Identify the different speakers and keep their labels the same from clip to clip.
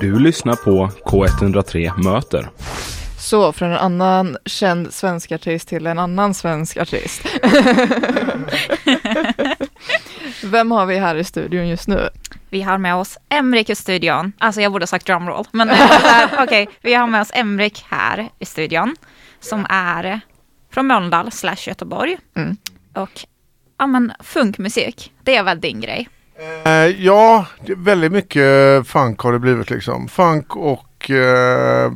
Speaker 1: Du lyssnar på K103 Möter.
Speaker 2: Så från en annan känd svensk artist till en annan svensk artist. Vem har vi här i studion just nu?
Speaker 3: Vi har med oss Emrik i studion. Alltså jag borde ha sagt drumroll. Men okej, okay, vi har med oss Emrik här i studion. Som är från Mölndal slash Göteborg. Mm. Och ja men funkmusik, det är väl din grej?
Speaker 4: Eh, ja, väldigt mycket funk har det blivit liksom. Funk och eh,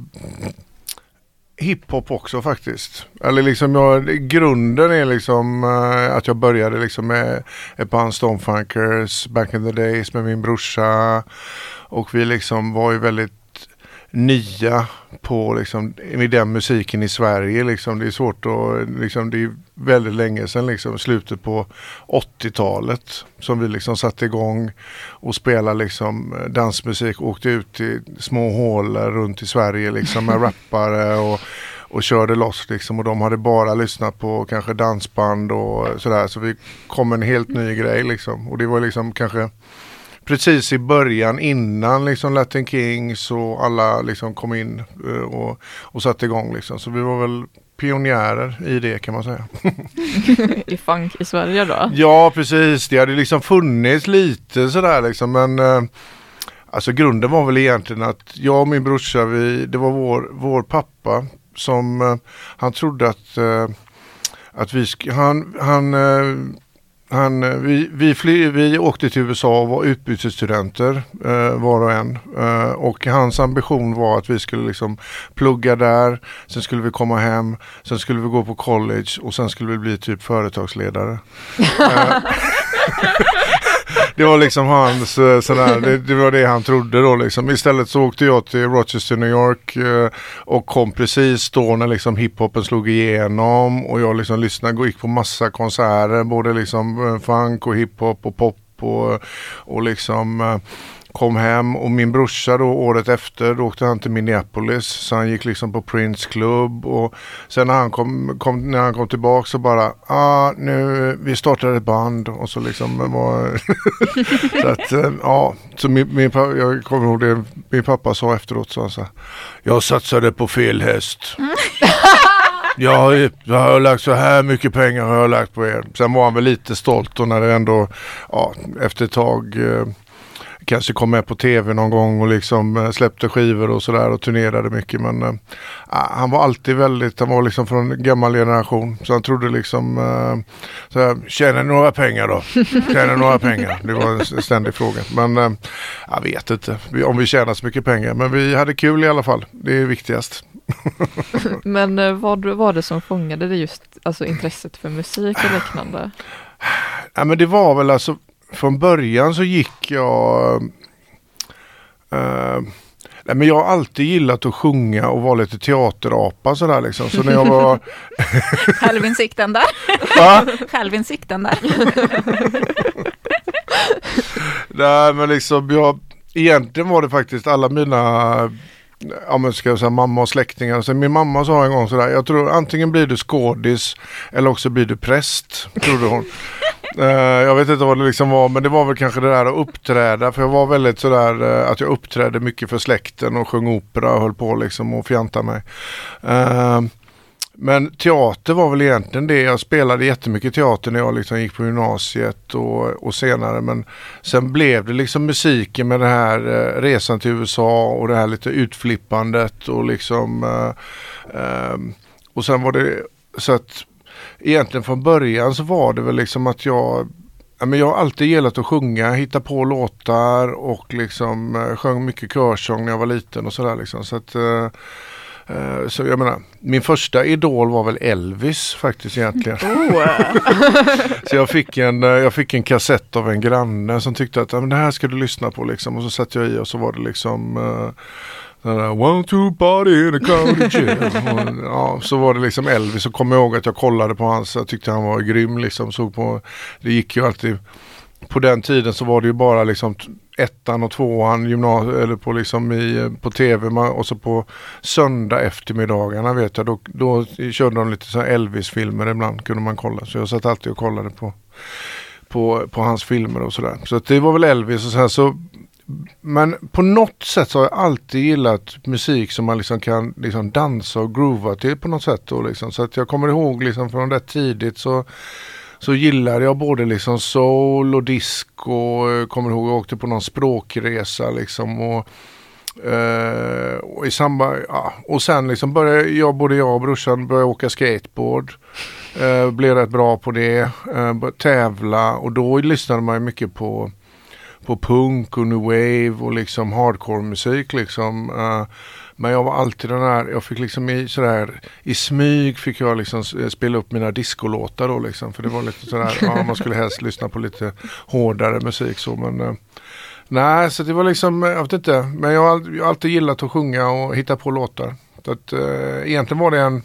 Speaker 4: hiphop också faktiskt. Eller liksom jag, grunden är liksom eh, att jag började liksom med ett band Stonefunkers back in the days med min brorsa. Och vi liksom var ju väldigt nya på liksom, med den musiken i Sverige. Liksom. Det är svårt att, liksom, det är väldigt länge sedan, liksom, slutet på 80-talet som vi liksom satte igång och spelade liksom dansmusik, åkte ut till små hålor runt i Sverige liksom med rappare och och körde loss liksom och de hade bara lyssnat på kanske dansband och sådär så vi kom en helt ny grej liksom och det var liksom kanske precis i början innan liksom Latin Kings och alla liksom kom in eh, och, och satte igång liksom. Så vi var väl pionjärer i det kan man säga.
Speaker 2: I funk i Sverige då?
Speaker 4: Ja precis, det hade liksom funnits lite sådär liksom men eh, Alltså grunden var väl egentligen att jag och min brorsa, vi, det var vår, vår pappa som eh, han trodde att, att vi, han, han han, eh, vi, vi, fly, vi åkte till USA och var utbytesstudenter eh, var och en. Eh, och hans ambition var att vi skulle liksom plugga där, sen skulle vi komma hem, sen skulle vi gå på college och sen skulle vi bli typ företagsledare. Eh, det var liksom hans, sådär, det, det, var det han trodde då liksom. Istället så åkte jag till Rochester, New York eh, och kom precis då när liksom hiphopen slog igenom och jag liksom lyssnade och gick på massa konserter, både liksom eh, funk och hiphop och pop och, och liksom eh, kom hem och min brorsa då året efter då åkte han till Minneapolis så han gick liksom på Prince Club och sen när han kom, kom när han kom tillbaka så bara ah, nu vi startade ett band och så liksom var så att eh, ja så min, min jag kommer ihåg det min pappa sa efteråt så han sa jag satsade på fel häst. Jag, jag har lagt så här mycket pengar har jag lagt på er. Sen var han väl lite stolt och när det ändå, ja, efter ett tag eh, kanske kom med på tv någon gång och liksom eh, släppte skivor och sådär och turnerade mycket. Men äh, han var alltid väldigt, han var liksom från en gammal generation. Så han trodde liksom, äh, så här, tjänar några pengar då? Tjänar några pengar? Det var en ständig fråga. Men äh, jag vet inte om vi tjänar så mycket pengar. Men vi hade kul i alla fall. Det är viktigast.
Speaker 2: men vad var det som fångade dig just, alltså intresset för musik och liknande?
Speaker 4: Ja men det var väl alltså från början så gick jag uh, Nej, men jag har alltid gillat att sjunga och vara lite teaterapa sådär liksom. Så när jag var...
Speaker 3: Självinsikten där. Självinsikten där.
Speaker 4: Nej men liksom jag, egentligen var det faktiskt alla mina ja men ska jag säga mamma och släktingar. Så min mamma sa en gång sådär, jag tror antingen blir du skådis eller också blir du präst, trodde hon. Uh, jag vet inte vad det liksom var men det var väl kanske det där att uppträda för jag var väldigt sådär uh, att jag uppträdde mycket för släkten och sjöng opera och höll på liksom och fjanta mig. Uh, men teater var väl egentligen det. Jag spelade jättemycket teater när jag liksom gick på gymnasiet och, och senare. Men sen blev det liksom musiken med den här resan till USA och det här lite utflippandet och liksom och sen var det så att egentligen från början så var det väl liksom att jag men jag har alltid gillat att sjunga, hitta på låtar och liksom uh, sjöng mycket körsång när jag var liten och sådär liksom. Så att, uh, uh, så jag menar, min första idol var väl Elvis faktiskt egentligen. Oh. så jag fick, en, jag fick en kassett av en granne som tyckte att det här ska du lyssna på liksom. Och så satt jag i och så var det liksom One two party in a county ja, så var det liksom Elvis. Och kom ihåg att jag kollade på hans, jag tyckte han var grym liksom. Såg på, det gick ju alltid, på den tiden så var det ju bara liksom ettan och tvåan gymnasiet eller på liksom i, på tv och så på söndag eftermiddagarna vet jag. Då, då körde de lite så Elvis-filmer ibland kunde man kolla. Så jag satt alltid och kollade på på, på hans filmer och sådär. Så det var väl Elvis och sen så men på något sätt så har jag alltid gillat musik som man liksom kan liksom dansa och groova till på något sätt. Då liksom. Så att jag kommer ihåg liksom från rätt tidigt så så gillade jag både liksom soul och disco. Jag kommer ihåg jag åkte på någon språkresa liksom. Och, Uh, och, i samband, ja, och sen liksom började jag, både jag och brorsan började åka skateboard. Uh, blev rätt bra på det. Uh, tävla och då lyssnade man mycket på, på punk och new wave och liksom hardcore musik liksom. Uh, men jag var alltid den här, jag fick liksom i sådär, i smyg fick jag liksom spela upp mina discolåtar då liksom. För det var lite sådär, ja, man skulle helst lyssna på lite hårdare musik så men eh, Nej, så det var liksom, eh, jag vet inte, men jag har, jag har alltid gillat att sjunga och hitta på låtar. Så att, eh, egentligen var det en,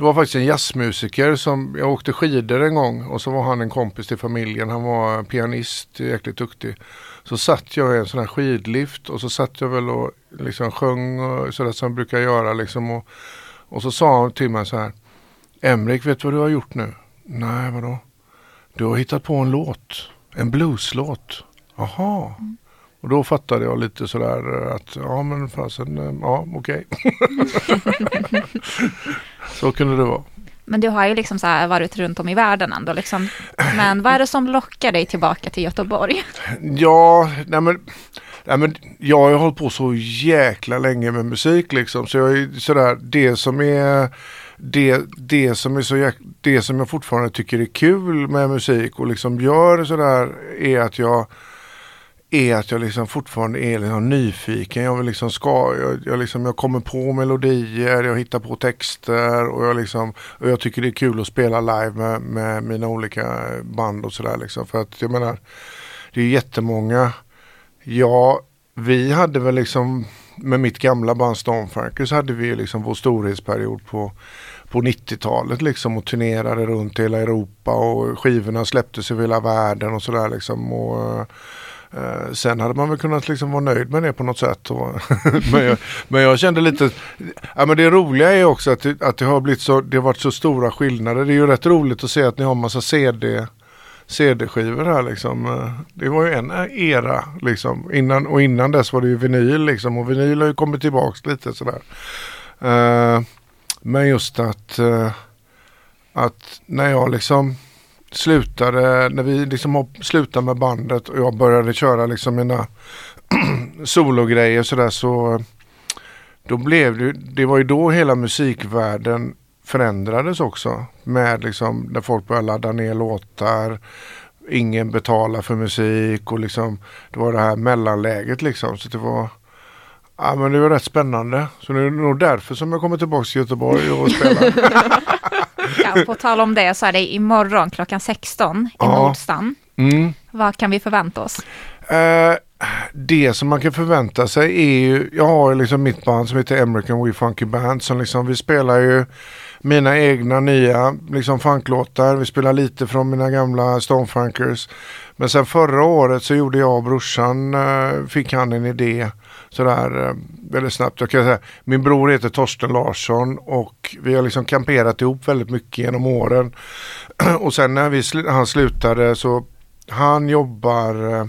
Speaker 4: det var faktiskt en jazzmusiker som, jag åkte skidor en gång och så var han en kompis till familjen, han var pianist, jäkligt duktig. Så satt jag i en sån här skidlift och så satt jag väl och liksom sjöng och sådär som jag brukar göra liksom. Och, och så sa han till mig så här, Emrik, vet du vad du har gjort nu? Nej, vadå? Du har hittat på en låt, en blueslåt. Jaha. Mm. Och då fattade jag lite sådär att ja men fasen, ja okej. Okay. så kunde det vara.
Speaker 3: Men du har ju liksom så varit runt om i världen ändå liksom. Men vad är det som lockar dig tillbaka till Göteborg?
Speaker 4: Ja, nej men, nej men jag har hållit på så jäkla länge med musik liksom. Så jag är sådär, det som är det, det som är så det som jag fortfarande tycker är kul med musik och liksom gör sådär är att jag är att jag liksom fortfarande är liksom nyfiken. Jag, vill liksom ska, jag, jag, liksom, jag kommer på melodier, jag hittar på texter och jag, liksom, och jag tycker det är kul att spela live med, med mina olika band och sådär. Liksom. För att jag menar, det är jättemånga. Ja, vi hade väl liksom med mitt gamla band Stormfrankers hade vi liksom vår storhetsperiod på på 90-talet liksom och turnerade runt hela Europa och skivorna släpptes över hela världen och sådär liksom. Och, Eh, sen hade man väl kunnat liksom vara nöjd med det på något sätt. men, jag, men jag kände lite, ja men det roliga är också att det, att det har blivit så, det har varit så stora skillnader. Det är ju rätt roligt att se att ni har massa CD CD-skivor här liksom. Eh, det var ju en era liksom. Innan, och innan dess var det ju vinyl liksom. Och vinyl har ju kommit tillbaks lite sådär. Uh, men just att, uh, att när jag liksom slutade, när vi liksom slutade med bandet och jag började köra liksom mina sologrejer sådär så då blev det, det var ju då hela musikvärlden förändrades också. Med liksom när folk började ladda ner låtar. Ingen betalar för musik och liksom det var det här mellanläget liksom. Så det var Ja men det var rätt spännande. Så det är nog därför som jag kommer tillbaka till Göteborg och spelar.
Speaker 3: Ja, på tal om det så är det imorgon klockan 16 i ja. Nordstan. Mm. Vad kan vi förvänta oss?
Speaker 4: Uh, det som man kan förvänta sig är ju, jag har liksom mitt band som heter American We Funky Band som liksom, vi spelar ju mina egna nya liksom funklåtar. Vi spelar lite från mina gamla Stonefunkers. Men sen förra året så gjorde jag och brorsan, uh, fick han en idé sådär eh, väldigt snabbt. Jag kan säga, min bror heter Torsten Larsson och vi har liksom kamperat ihop väldigt mycket genom åren. och sen när vi sl han slutade så han jobbar eh,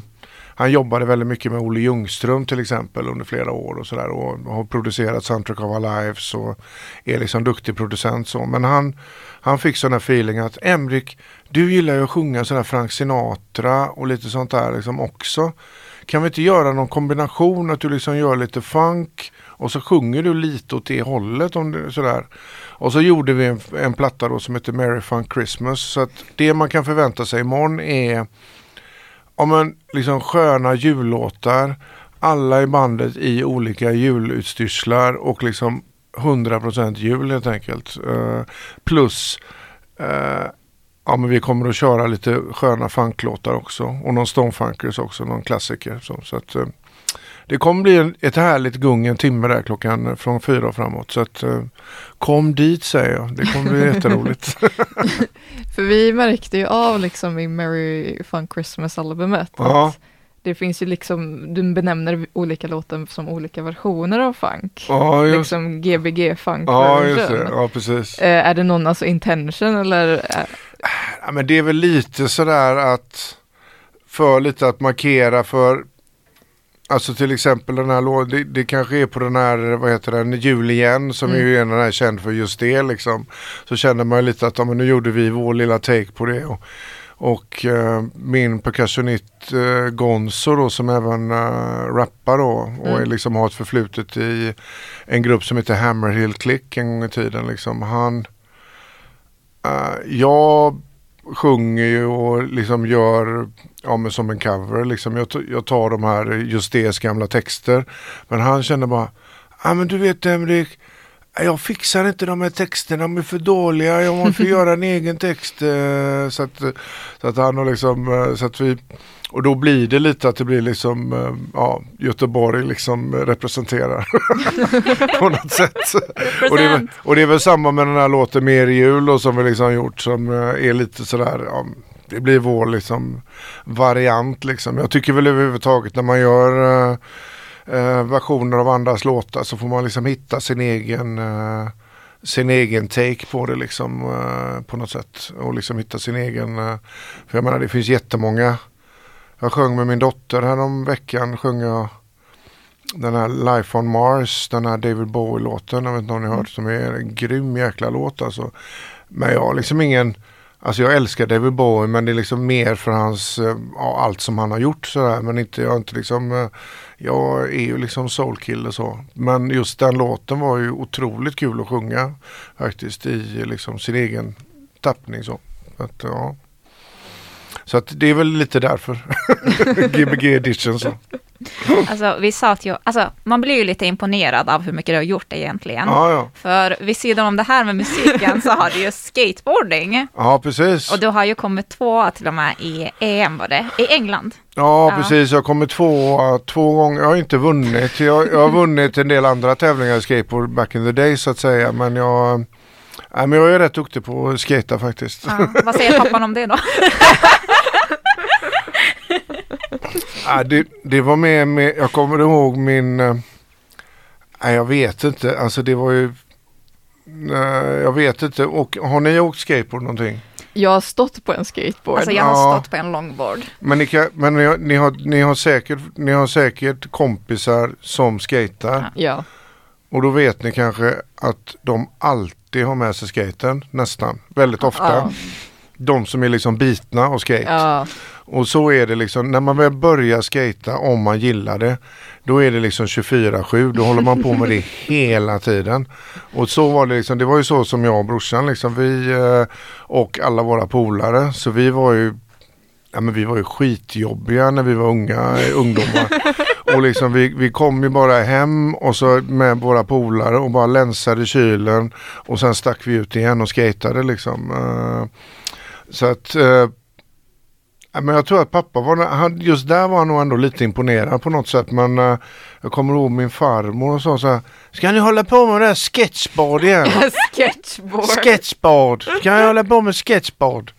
Speaker 4: han jobbade väldigt mycket med Olle Ljungström till exempel under flera år och sådär och har producerat Soundtrack of Our Lives och är liksom duktig producent så. Men han, han fick sån här feeling att Emrik, du gillar ju att sjunga sådär Frank Sinatra och lite sånt där liksom också. Kan vi inte göra någon kombination att du liksom gör lite funk och så sjunger du lite åt det hållet. Om det, sådär. Och så gjorde vi en, en platta då som heter Merry Funk Christmas. Så att det man kan förvänta sig imorgon är om en liksom sköna jullåtar. Alla i bandet i olika julutstyrslar och liksom 100% jul helt enkelt. Uh, plus uh, Ja men vi kommer att köra lite sköna funklåtar också och någon Stonefunkers också, någon klassiker. Så, så att, eh, det kommer bli ett härligt gung en timme där klockan eh, från fyra och framåt. Så att, eh, kom dit säger jag, det kommer bli jätteroligt.
Speaker 2: För vi märkte ju av liksom i Merry Fun Christmas albumet ja. att det finns ju liksom, du benämner olika låtar som olika versioner av funk.
Speaker 4: Ja,
Speaker 2: just. Liksom Gbg funk
Speaker 4: ja, det. ja, precis.
Speaker 2: Är det någon alltså intention eller?
Speaker 4: Ja, men det är väl lite sådär att för lite att markera för Alltså till exempel den här låten, det, det, kanske är på den här, vad heter den, Jul igen som mm. är ju av den här känd för just det liksom. Så känner man ju lite att ja, men nu gjorde vi vår lilla take på det. Och, och uh, min percussionist uh, Gonzo då som även uh, rappar då och mm. liksom har ett förflutet i en grupp som heter Hammerhill Click en gång i tiden liksom. Han, uh, jag sjunger ju och liksom gör ja, men som en cover. Liksom. Jag, jag tar de här just det gamla texter. Men han kände bara, ja men du vet Emrik, jag fixar inte de här texterna, de är för dåliga, jag måste göra en egen text. Eh, så att, så att han har liksom, eh, så att vi, och då blir det lite att det blir liksom, eh, ja, Göteborg liksom representerar på något sätt. och, det är, och det är väl samma med den här låten Mer jul och som vi liksom gjort som är lite sådär, ja, det blir vår liksom variant liksom. Jag tycker väl överhuvudtaget när man gör eh, versioner av andras låtar så får man liksom hitta sin egen eh, sin egen take på det liksom eh, på något sätt och liksom hitta sin egen eh, för jag menar det finns jättemånga jag sjöng med min dotter härom veckan sjöng jag den här Life on Mars, den här David Bowie-låten, jag vet inte om ni har hört, som är en grym jäkla låt alltså. Men jag har liksom ingen, Alltså jag älskar David Bowie men det är liksom mer för hans, eh, ja, allt som han har gjort sådär. Men inte, jag har inte liksom, eh, jag är ju liksom soulkille så. Men just den låten var ju otroligt kul att sjunga faktiskt i liksom sin egen tappning så. Att, ja. Så att det är väl lite därför. Gbg edition så.
Speaker 3: Alltså vi satt ju, alltså man blir ju lite imponerad av hur mycket du har gjort egentligen.
Speaker 4: Ja, ja.
Speaker 3: För vid sidan om det här med musiken så har du ju skateboarding.
Speaker 4: Ja, precis.
Speaker 3: Och du har ju kommit tvåa till och med i EM var det, i England.
Speaker 4: Ja, ja. precis. Jag har kommit tvåa två gånger. Jag har inte vunnit. Jag, jag har vunnit en del andra tävlingar i skateboard back in the day så att säga. Men jag, nej, men jag är rätt duktig på att skata faktiskt.
Speaker 3: Ja, vad säger pappan om det då?
Speaker 4: ja, det, det var med, med, jag kommer ihåg min, äh, jag vet inte, alltså det var ju, äh, jag vet inte, och har ni åkt skateboard någonting?
Speaker 2: Jag har stått på en skateboard.
Speaker 3: Alltså jag har ja. stått på en longboard.
Speaker 4: Men, ni, kan, men ni, ni, har, ni, har säkert, ni har säkert kompisar som skater.
Speaker 2: Ja.
Speaker 4: Och då vet ni kanske att de alltid har med sig skaten, nästan, väldigt ofta. Ja. De som är liksom bitna och skate.
Speaker 2: Ja.
Speaker 4: Och så är det liksom, när man väl börjar skata om man gillar det, då är det liksom 24-7, då håller man på med det hela tiden. Och så var det liksom, det var ju så som jag och brorsan liksom, vi eh, och alla våra polare, så vi var ju Ja men vi var ju skitjobbiga när vi var unga ungdomar. och liksom vi, vi kom ju bara hem och så med våra polare och bara länsade kylen. Och sen stack vi ut igen och skatade liksom. Eh, så att eh, men jag tror att pappa var, han, just där var han nog ändå lite imponerad på något sätt. Men uh, jag kommer ihåg min farmor och sa så här. Ska ni hålla på med det här sketchboard igen?
Speaker 2: sketchboard.
Speaker 4: Sketchboard. Ska jag hålla på med sketchboard?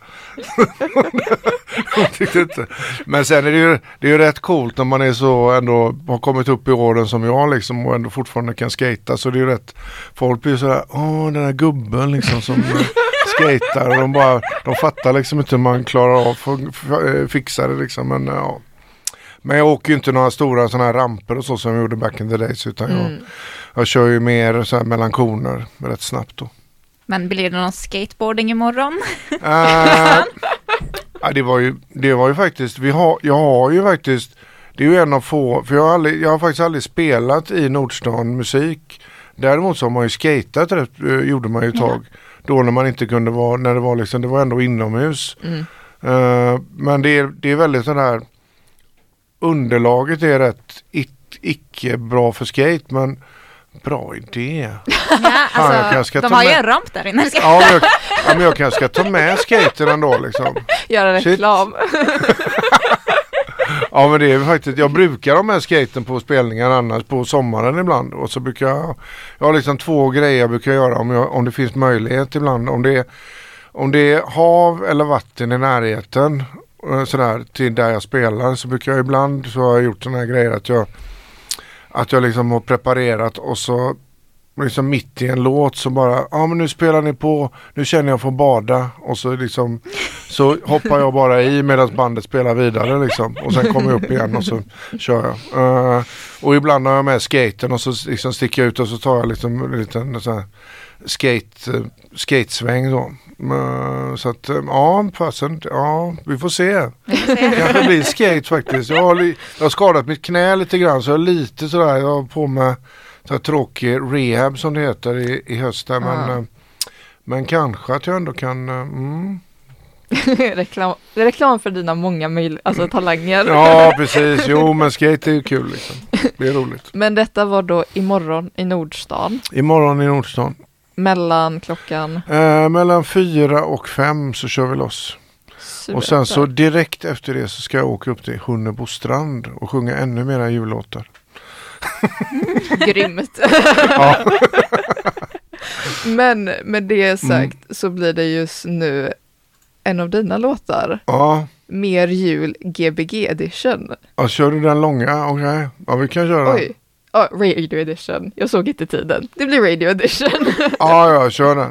Speaker 4: inte. Men sen är det ju, det är ju rätt coolt när man är så ändå har kommit upp i åren som jag liksom och ändå fortfarande kan skata. Så det är ju rätt, folk blir sådär, åh den här gubben liksom som skejtar och de bara, de fattar liksom inte hur man klarar av att fixa det liksom. Men, ja. men jag åker ju inte några stora sådana här ramper och så som jag gjorde back in the days utan mm. jag, jag kör ju mer så här mellan koner rätt snabbt då.
Speaker 3: Men blir det någon skateboarding imorgon? Uh,
Speaker 4: ja, det, var ju, det var ju faktiskt, vi har, jag har ju faktiskt, det är ju en av få, för jag har, aldrig, jag har faktiskt aldrig spelat i Nordstan musik. Däremot så har man ju skatat, eh, gjorde man ju ett tag. Mm. Då när man inte kunde vara, när det var liksom, det var ändå inomhus. Mm. Uh, men det är, det är väldigt sådär, underlaget är rätt icke bra för skate men Bra idé.
Speaker 3: Ja, alltså, Fan, de har ju en ramp där inne.
Speaker 4: Ja, men jag, ja, men jag kanske ska ta med skaten ändå liksom.
Speaker 2: Göra reklam.
Speaker 4: ja men det är faktiskt, jag brukar ha med skaten på spelningar annars på sommaren ibland. Och så brukar jag, jag har liksom två grejer jag brukar göra om, jag, om det finns möjlighet ibland. Om det, om det är hav eller vatten i närheten eh, sådär till där jag spelar så brukar jag ibland så har jag gjort sådana här grejer att jag att jag liksom har preparerat och så liksom mitt i en låt så bara, ja ah, men nu spelar ni på, nu känner jag för att bada och så liksom så hoppar jag bara i medan bandet spelar vidare liksom och sen kommer jag upp igen och så kör jag. Uh, och ibland har jag med skaten och så liksom sticker jag ut och så tar jag liksom en liten så här, skate, uh, skatesväng då. Uh, så att ja, fasen, ja vi får se. Det kanske blir skate faktiskt. Jag har, jag har skadat mitt knä lite grann så jag har lite sådär, jag har på med så tråkig rehab som det heter i, i höst. Där, men, uh, men kanske att jag ändå kan mm.
Speaker 2: reklam, reklam för dina många möj- alltså, talanger.
Speaker 4: ja, precis. Jo, men skate är ju kul. Liksom. Det är roligt.
Speaker 2: Men detta var då imorgon i Nordstan.
Speaker 4: Imorgon i Nordstan.
Speaker 2: Mellan klockan?
Speaker 4: Eh, mellan fyra och fem så kör vi loss. Super. Och sen så direkt efter det så ska jag åka upp till Hunnebostrand och sjunga ännu mera jullåtar.
Speaker 2: Grymt. Men med det sagt mm. så blir det just nu en av dina låtar.
Speaker 4: Ja.
Speaker 2: Mer jul Gbg edition.
Speaker 4: Ja, kör du den långa? Okej, okay. ja vi kan köra.
Speaker 2: Oj. Ja, radio edition. Jag såg inte tiden. Det blir radio edition.
Speaker 4: ja, ja, kör den.